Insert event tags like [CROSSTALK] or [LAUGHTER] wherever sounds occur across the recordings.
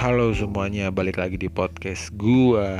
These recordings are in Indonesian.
Halo semuanya, balik lagi di podcast gua.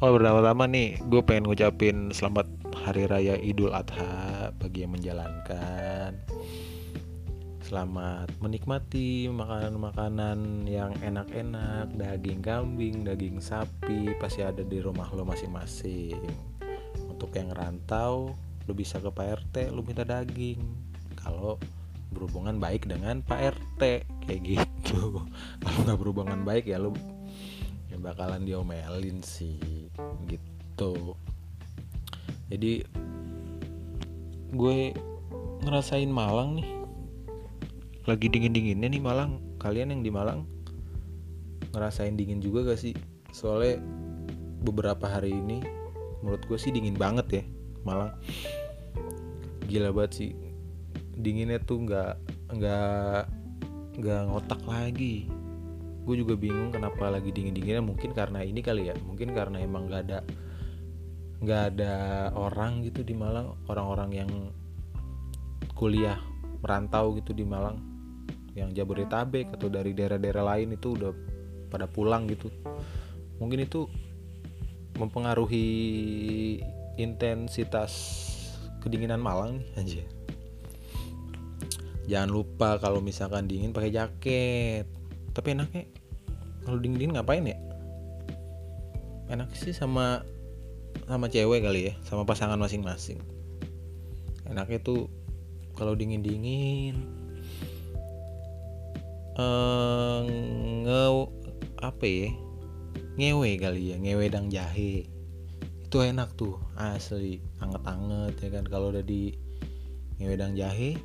Oh, pertama-tama nih, gue pengen ngucapin selamat Hari Raya Idul Adha bagi yang menjalankan. Selamat menikmati makanan-makanan yang enak-enak, daging kambing, daging sapi, pasti ada di rumah lo masing-masing. Untuk yang rantau, lo bisa ke Pak RT, lo minta daging. Kalau berhubungan baik dengan Pak RT kayak gitu. [LAUGHS] Kalau nggak berhubungan baik ya lu ya bakalan diomelin sih gitu. Jadi gue ngerasain Malang nih. Lagi dingin dinginnya nih Malang. Kalian yang di Malang ngerasain dingin juga gak sih? Soalnya beberapa hari ini menurut gue sih dingin banget ya Malang. Gila banget sih dinginnya tuh nggak nggak nggak ngotak lagi. Gue juga bingung kenapa lagi dingin dinginnya mungkin karena ini kali ya mungkin karena emang nggak ada nggak ada orang gitu di Malang orang-orang yang kuliah merantau gitu di Malang yang Jabodetabek atau dari daerah-daerah lain itu udah pada pulang gitu. Mungkin itu mempengaruhi intensitas kedinginan Malang nih anjir jangan lupa kalau misalkan dingin pakai jaket. Tapi enaknya kalau dingin dingin ngapain ya? Enak sih sama sama cewek kali ya sama pasangan masing-masing. Enaknya tuh kalau dingin dingin eh nge apa ya? Ngewe kali ya ngewe dang jahe. Itu enak tuh asli anget-anget ya kan. Kalau udah di ngewedang jahe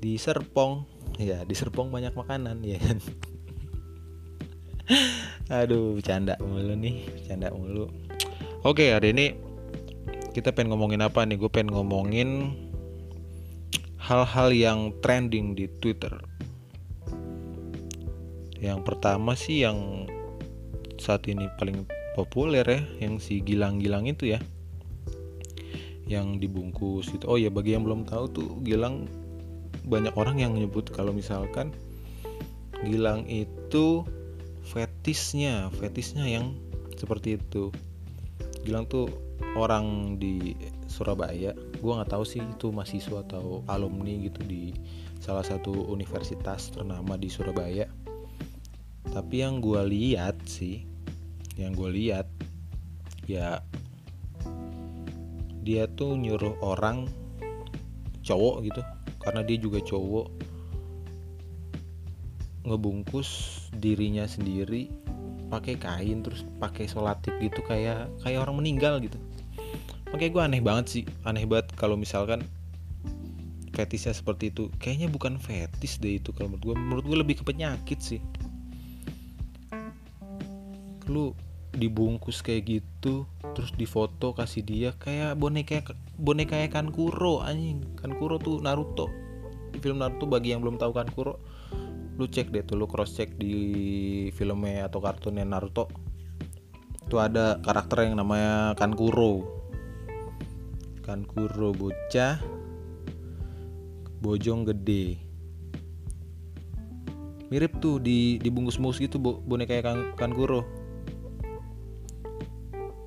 di Serpong. Ya di Serpong banyak makanan ya [LAUGHS] aduh bercanda mulu nih bercanda mulu. Oke hari ini kita pengen ngomongin apa nih? Gue pengen ngomongin hal-hal yang trending di Twitter. Yang pertama sih yang saat ini paling populer ya yang si Gilang-Gilang itu ya. Yang dibungkus itu oh ya bagi yang belum tahu tuh Gilang banyak orang yang menyebut kalau misalkan Gilang itu fetisnya fetisnya yang seperti itu. Gilang tuh orang di Surabaya. Gue nggak tahu sih itu mahasiswa atau alumni gitu di salah satu universitas ternama di Surabaya. Tapi yang gue lihat sih yang gue lihat ya dia tuh nyuruh orang cowok gitu karena dia juga cowok. Ngebungkus dirinya sendiri pakai kain terus pakai solatif gitu kayak kayak orang meninggal gitu. Makanya gue aneh banget sih aneh banget kalau misalkan fetisnya seperti itu. Kayaknya bukan fetis deh itu kalau menurut gue menurut gue lebih ke penyakit sih. Lu dibungkus kayak gitu terus difoto kasih dia kayak boneka boneka kan kuro anjing. Kan kuro tuh Naruto. Di film Naruto bagi yang belum tahu kan kuro lu cek deh tuh lu cross check di filmnya atau kartunnya Naruto. Itu ada karakter yang namanya Kankuro. Kankuro bocah bojong gede. Mirip tuh di dibungkus mus gitu boneka kan Kankuro.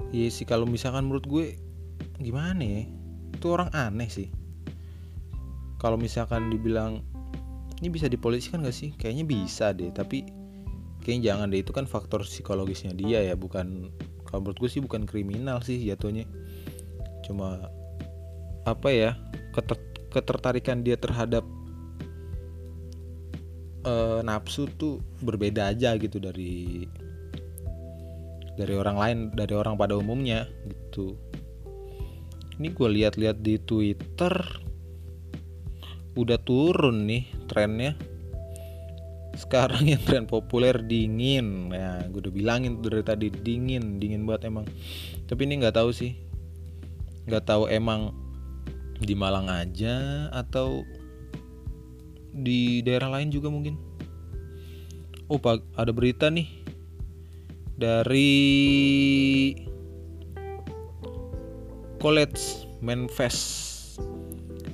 Iya sih kalau misalkan menurut gue gimana ya itu orang aneh sih. Kalau misalkan dibilang ini bisa dipolisikan gak sih? Kayaknya bisa deh tapi kayaknya jangan deh. Itu kan faktor psikologisnya dia ya bukan kalau menurut gue sih bukan kriminal sih jatuhnya. Cuma apa ya keter ketertarikan dia terhadap uh, nafsu tuh berbeda aja gitu dari dari orang lain dari orang pada umumnya gitu ini gue lihat-lihat di Twitter. Udah turun nih trennya. Sekarang yang tren populer dingin. Ya gue udah bilangin dari tadi dingin dingin banget emang. Tapi ini nggak tahu sih. Nggak tahu emang di Malang aja atau di daerah lain juga mungkin. Oh ada berita nih dari College Manfest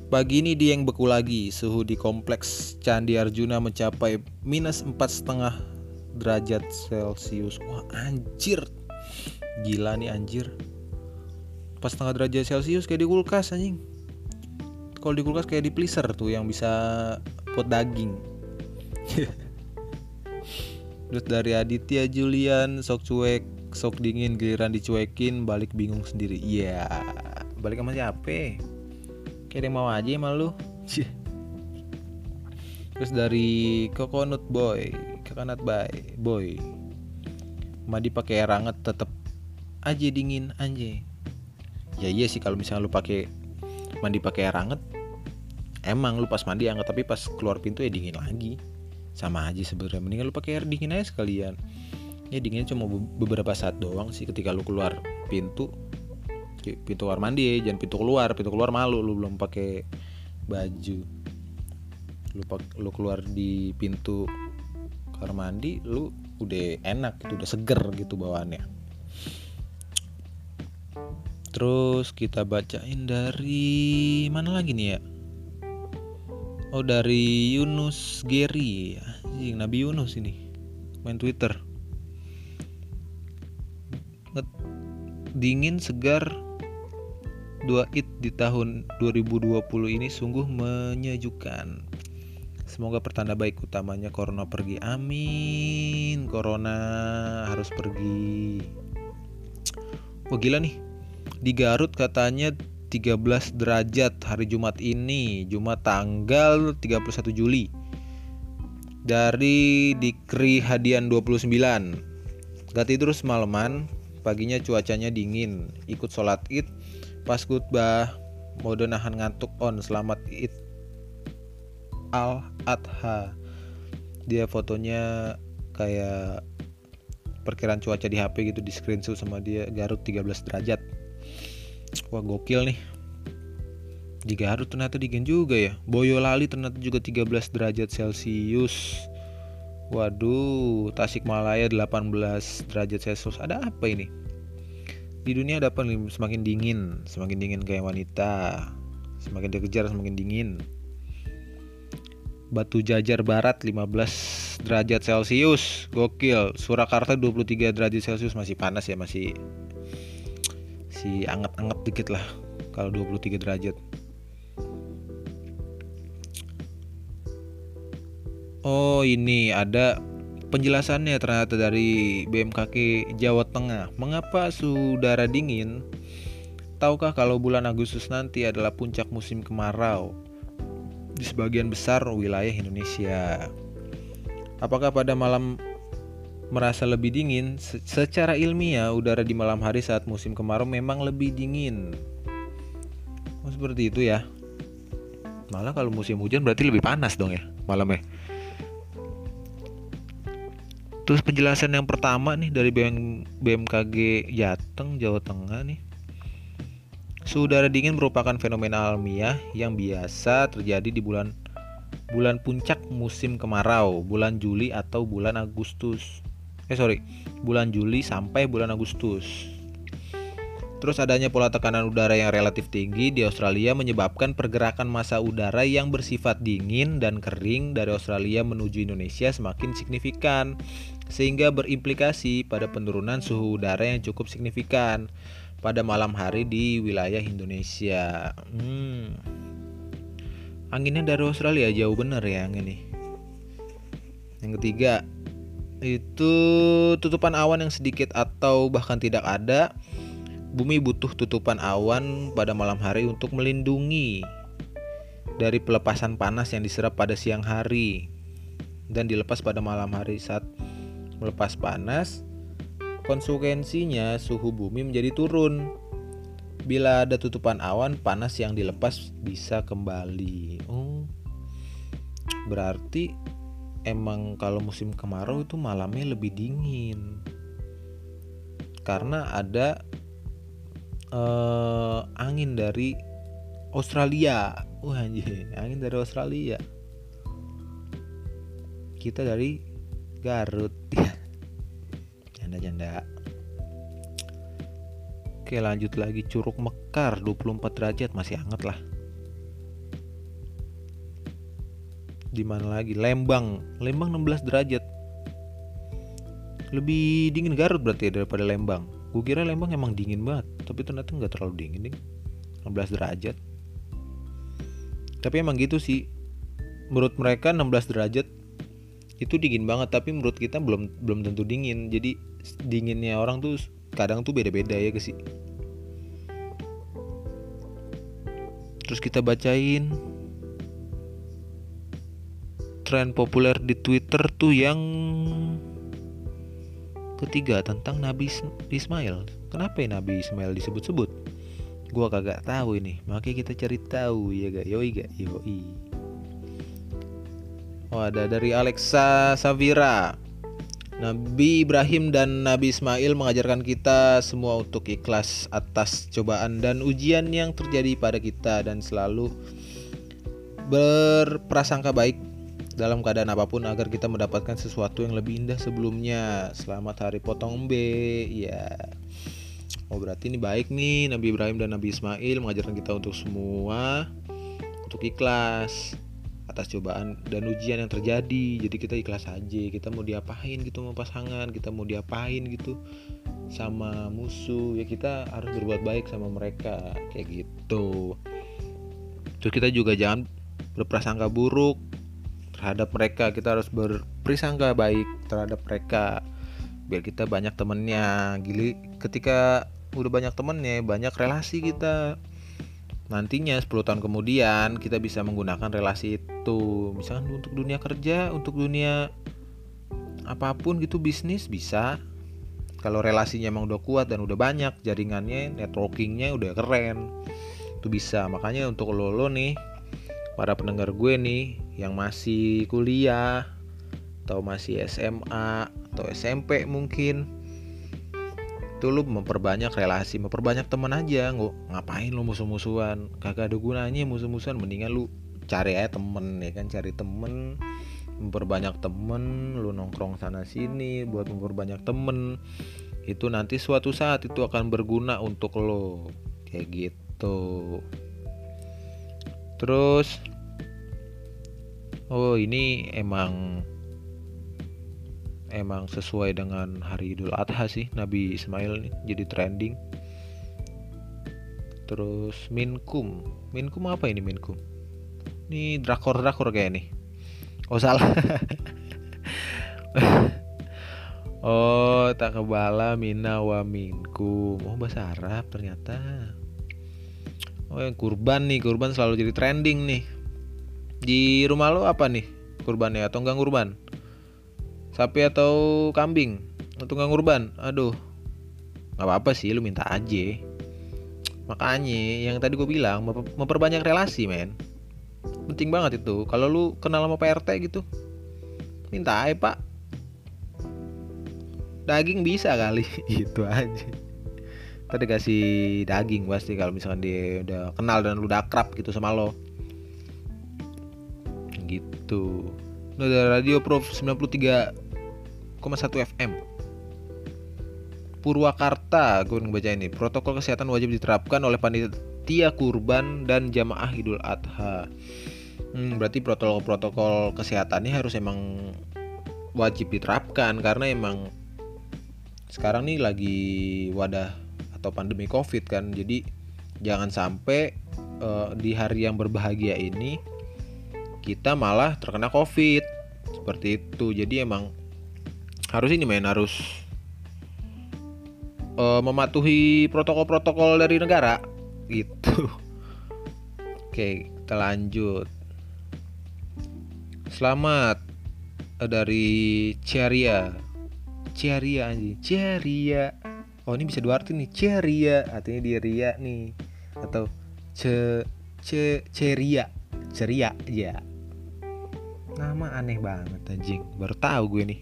Pagi ini dia yang beku lagi. Suhu di kompleks Candi Arjuna mencapai minus empat setengah derajat Celcius. Wah anjir, gila nih anjir. Pas setengah derajat Celcius kayak di kulkas anjing. Kalau di kulkas kayak di freezer tuh yang bisa buat daging. [LAUGHS] Terus dari Aditya Julian sok cuek, sok dingin giliran dicuekin balik bingung sendiri. Iya, yeah. balik sama siapa? kayak mau aja emang lu terus dari coconut boy coconut boy boy mandi pakai air hangat tetap aja dingin anjay ya iya sih kalau misalnya lu pakai mandi pakai air hangat emang lu pas mandi hangat tapi pas keluar pintu ya dingin lagi sama aja sebenarnya mendingan lu pakai air dingin aja sekalian ya dinginnya cuma beberapa saat doang sih ketika lu keluar pintu. Pintu kamar mandi ya, jangan pintu keluar. Pintu keluar malu lu belum pakai baju. Lu lu keluar di pintu kamar mandi lu udah enak gitu udah seger gitu bawaannya. Terus kita bacain dari mana lagi nih ya? Oh dari Yunus Geri. Anjing Nabi Yunus ini. Main Twitter dingin segar dua Id di tahun 2020 ini sungguh menyejukkan. Semoga pertanda baik utamanya corona pergi. Amin. Corona harus pergi. Wah gila nih. Di Garut katanya 13 derajat hari Jumat ini, Jumat tanggal 31 Juli. Dari Dikri Hadian 29. Gak tidur semalaman, paginya cuacanya dingin, ikut sholat id, Pas khutbah mode nahan ngantuk on. Selamat id al adha dia fotonya kayak perkiraan cuaca di HP gitu di screenshot sama dia Garut 13 derajat. Wah gokil nih. Di Garut ternyata dingin juga ya. Boyolali ternyata juga 13 derajat Celcius Waduh, Tasikmalaya 18 derajat Celcius. Ada apa ini? di dunia ada apa semakin dingin semakin dingin kayak wanita. Semakin dikejar semakin dingin. Batu Jajar Barat 15 derajat Celcius. Gokil Surakarta 23 derajat Celcius. Masih panas ya masih si anget-anget dikit lah kalau 23 derajat Oh ini ada Penjelasannya ternyata dari BMKG Jawa Tengah. Mengapa suhu udara dingin? Tahukah kalau bulan Agustus nanti adalah puncak musim kemarau di sebagian besar wilayah Indonesia? Apakah pada malam merasa lebih dingin? secara ilmiah, udara di malam hari saat musim kemarau memang lebih dingin. Oh, seperti itu ya. Malah kalau musim hujan berarti lebih panas dong ya malamnya. Terus penjelasan yang pertama nih dari BM, BMKG Jateng, Jawa Tengah nih. Suhu udara dingin merupakan fenomena alamiah yang biasa terjadi di bulan bulan puncak musim kemarau, bulan Juli atau bulan Agustus. Eh sorry, bulan Juli sampai bulan Agustus. Terus adanya pola tekanan udara yang relatif tinggi di Australia menyebabkan pergerakan massa udara yang bersifat dingin dan kering dari Australia menuju Indonesia semakin signifikan sehingga berimplikasi pada penurunan suhu udara yang cukup signifikan pada malam hari di wilayah Indonesia. Hmm. Anginnya dari Australia jauh bener ya yang ini. Yang ketiga itu tutupan awan yang sedikit atau bahkan tidak ada Bumi butuh tutupan awan pada malam hari untuk melindungi dari pelepasan panas yang diserap pada siang hari dan dilepas pada malam hari. Saat melepas panas konsekuensinya suhu bumi menjadi turun. Bila ada tutupan awan panas yang dilepas bisa kembali. Oh. Berarti emang kalau musim kemarau itu malamnya lebih dingin. Karena ada uh, angin dari Australia. Wah anjir, angin dari Australia. Kita dari Garut. [LAUGHS] Janda-janda. Oke lanjut lagi Curug Mekar 24 derajat masih hangat lah di mana lagi Lembang Lembang 16 derajat lebih dingin Garut berarti ya daripada Lembang gue kira Lembang emang dingin banget tapi ternyata nggak terlalu dingin nih 16 derajat. Tapi emang gitu sih. Menurut mereka 16 derajat itu dingin banget tapi menurut kita belum belum tentu dingin. Jadi dinginnya orang tuh kadang tuh beda-beda ya sih. Terus kita bacain. Tren populer di Twitter tuh yang ketiga tentang Nabi Ismail. Kenapa ya Nabi Ismail disebut-sebut? Gua kagak tahu ini. Makanya kita cari tahu ya gak? Yoi gak? Yoi. Oh ada dari Alexa Savira. Nabi Ibrahim dan Nabi Ismail mengajarkan kita semua untuk ikhlas atas cobaan dan ujian yang terjadi pada kita dan selalu berprasangka baik dalam keadaan apa pun agar kita mendapatkan sesuatu yang lebih indah sebelumnya. Selamat hari potong B. Ya. Oh berarti ini baik nih Nabi Ibrahim dan Nabi Ismail mengajarkan kita untuk semua untuk ikhlas atas cobaan dan ujian yang terjadi. Jadi kita ikhlas aja. Kita mau diapain gitu sama pasangan, kita mau diapain gitu sama musuh. Ya kita harus berbuat baik sama mereka kayak gitu. Terus kita juga jangan berprasangka buruk terhadap mereka. Kita harus berprisangka baik terhadap mereka. Biar kita banyak temennya. Gili ketika udah banyak temennya banyak relasi kita. Nantinya 10 tahun kemudian kita bisa menggunakan relasi itu. Misalkan untuk dunia kerja untuk dunia apa pun gitu bisnis bisa. Kalau relasinya emang udah kuat dan udah banyak jaringannya networkingnya udah keren itu bisa. Makanya untuk lo lo nih para pendengar gue nih yang masih kuliah atau masih SMA atau SMP mungkin itu lu memperbanyak relasi memperbanyak teman aja. Nggak ngapain lu musuh-musuhan? Kagak ada gunanya musuh-musuhan mendingan lu cari aja temen ya kan? Cari temen memperbanyak temen lu nongkrong sana sini buat memperbanyak temen. Itu nanti suatu saat itu akan berguna untuk lo. Kayak gitu terus oh ini emang emang sesuai dengan hari Idul Adha sih Nabi Ismail nih jadi trending. Terus Minkum Minkum apa ini Minkum? Ini drakor drakor kayak nih oh salah. [LAUGHS] Oh tak kebala mina wa minkum. Oh bahasa Arab ternyata oh yang kurban nih kurban selalu jadi trending nih di rumah lo apa nih kurbannya atau enggak kurban? Sapi atau kambing? Atau enggak kurban? Aduh. nggak apa-apa sih lu minta aja. Makanya yang tadi gue bilang memperbanyak relasi, men. Penting banget itu. Kalau lu kenal sama PRT gitu, minta aja, Pak. Daging bisa kali, [LAUGHS] gitu aja. Tadi kasih daging pasti kalau misalkan dia udah kenal dan lu udah akrab gitu sama lo. Gitu. Dari radio Prof 93,1 FM Purwakarta gue baca ini. Protokol kesehatan wajib diterapkan oleh panitia kurban dan jamaah Idul Adha. Hmm, berarti protokol-protokol kesehatannya harus emang wajib diterapkan karena emang sekarang nih lagi wadah atau pandemi covid kan. Jadi jangan sampai uh, di hari yang berbahagia ini kita malah terkena covid. Seperti itu. Jadi emang harus ini main harus uh, mematuhi protokol-protokol dari negara. Gitu. [LAUGHS] Oke kita lanjut. Selamat dari Ceria Ceria anjing. Ceria oh ini bisa dua arti nih Ceria artinya dia ria nih atau ce ce ceria ceria ya Nama aneh banget anjing. Baru tahu gue nih.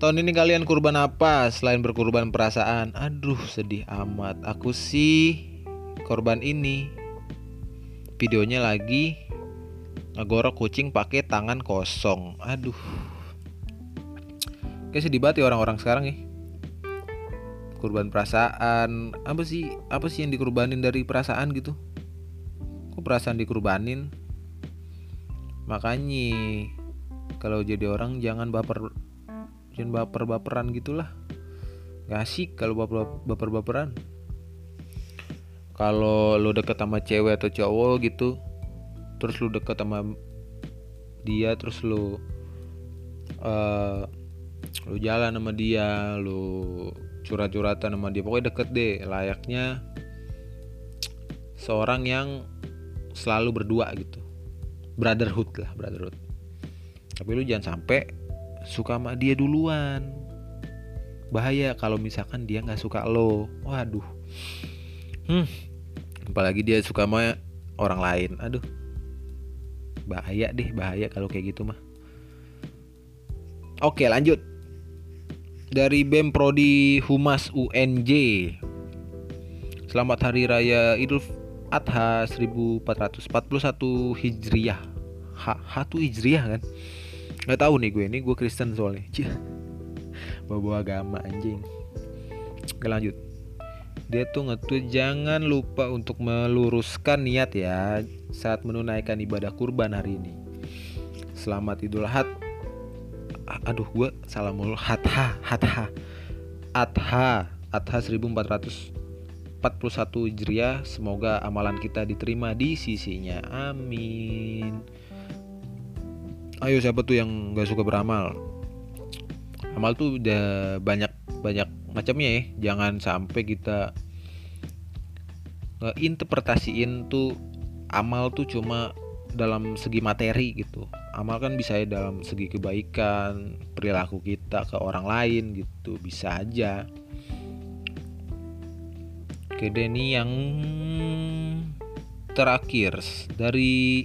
Tahun ini kalian kurban apa selain berkurban perasaan? Aduh, sedih amat. Aku sih korban ini. Videonya lagi ngegorok kucing pakai tangan kosong. Aduh. Kayak sedih banget ya orang-orang sekarang ya. Kurban perasaan. Apa sih? Apa sih yang dikurbanin dari perasaan gitu? Kok perasaan dikurbanin? makanya kalau jadi orang jangan baper jangan baper baperan gitulah gak asik kalau baper baper baperan kalau lo deket sama cewek atau cowok gitu terus lo deket sama dia terus lo uh, lu jalan sama dia lu curhat-curhatan sama dia. Pokoknya deket deh layaknya seorang yang selalu berdua gitu. Brotherhood lah brotherhood. Tapi lu jangan sampai suka sama dia duluan. Bahaya kalau misalkan dia nggak suka lo. Waduh. Hmm. Apalagi dia suka sama orang lain. Aduh. Bahaya deh bahaya kalau kayak gitu mah. Oke lanjut dari BEM Prodi Humas UNJ Selamat Hari Raya Idul Adha 1441 Hijriah. Ha, Hatu Hijriah kan? Gak tahu nih gue ini gue Kristen soalnya. Bawa agama anjing. Oke lanjut. Dia tuh ngetweet jangan lupa untuk meluruskan niat ya saat menunaikan ibadah kurban hari ini. Selamat Idul Adha. Aduh gue salah mulu. Hatha, hatha. Adha, Adha 1441 Hijriah. Semoga amalan kita diterima di sisinya. Amin. Ayo siapa tuh yang gak suka beramal? amal tuh udah banyak banyak macamnya ya jangan sampai kita ngeinterpretasiin tuh amal tuh cuma dalam segi materi gitu. Amal kan bisa dalam segi kebaikan perilaku kita ke orang lain gitu bisa aja. Oke deh ini yang terakhir dari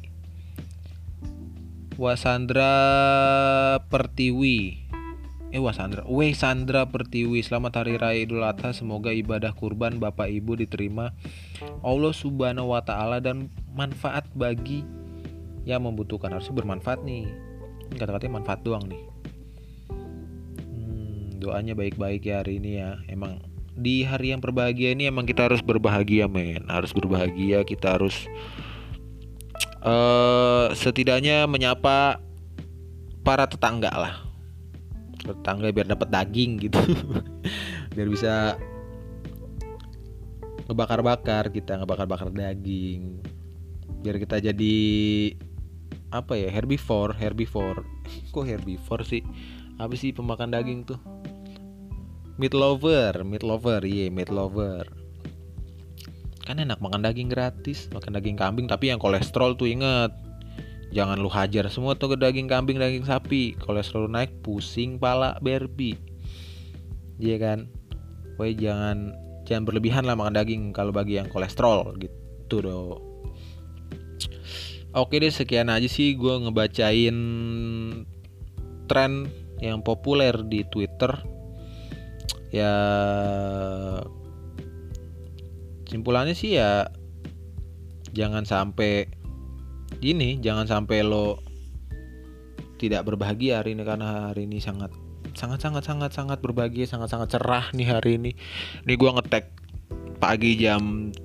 Wasandra Pertiwi. Eh wah Sandra, Weh Sandra Pertiwi, selamat hari raya Idul Adha. Semoga ibadah kurban Bapak Ibu diterima. Allah Subhanahu wa taala dan manfaat bagi yang membutuhkan. Harusnya bermanfaat nih. Kata-katanya manfaat doang nih. Hmm, doanya baik-baik ya hari ini ya. Emang di hari yang berbahagia ini emang kita harus berbahagia men, harus berbahagia, kita harus uh, setidaknya menyapa para tetangga lah tetangga biar dapat daging gitu [LAUGHS] biar bisa ngebakar-bakar kita ngebakar-bakar daging biar kita jadi apa ya herbivore herbivore. [LAUGHS] Kok herbivore sih? Apa sih pemakan daging tuh? Meat lover meat lover iya yeah, meat lover. Kan enak makan daging gratis makan daging kambing tapi yang kolesterol tuh inget. Jangan lu hajar semua tuh ke daging kambing daging sapi. Kolesterol naik pusing pala berbi. Iya kan? Woi jangan jangan berlebihan lah makan daging kalau bagi yang kolesterol gitu dong oke deh sekian aja sih gue ngebacain tren yang populer di Twitter. Ya simpulannya sih ya jangan sampai gini jangan sampai lo tidak berbahagia hari ini karena hari ini sangat sangat sangat sangat sangat berbahagia sangat sangat cerah nih hari ini. Ini gue ngetek pagi jam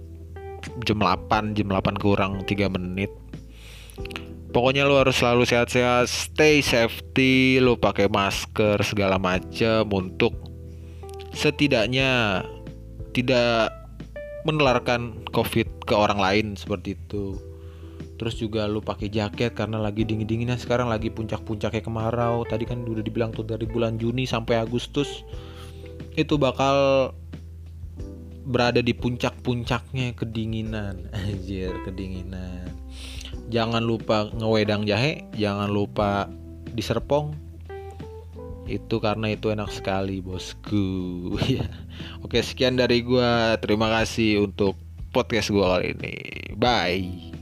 jam 8 jam 8 kurang 3 menit pokoknya lo harus selalu sehat-sehat stay safety lo pakai masker segala macam untuk setidaknya tidak menularkan covid ke orang lain seperti itu. Terus juga lu pakai jaket karena lagi dingin dinginnya sekarang lagi puncak-puncaknya kemarau. Tadi kan udah dibilang tuh dari bulan Juni sampai Agustus itu bakal berada di puncak-puncaknya kedinginan. [LAUGHS] Anjir kedinginan jangan lupa ngewedang jahe jangan lupa diserpong. Itu karena itu enak sekali bosku. [LAUGHS] Ya. Oke sekian dari gua. Terima kasih untuk podcast gua kali ini. Bye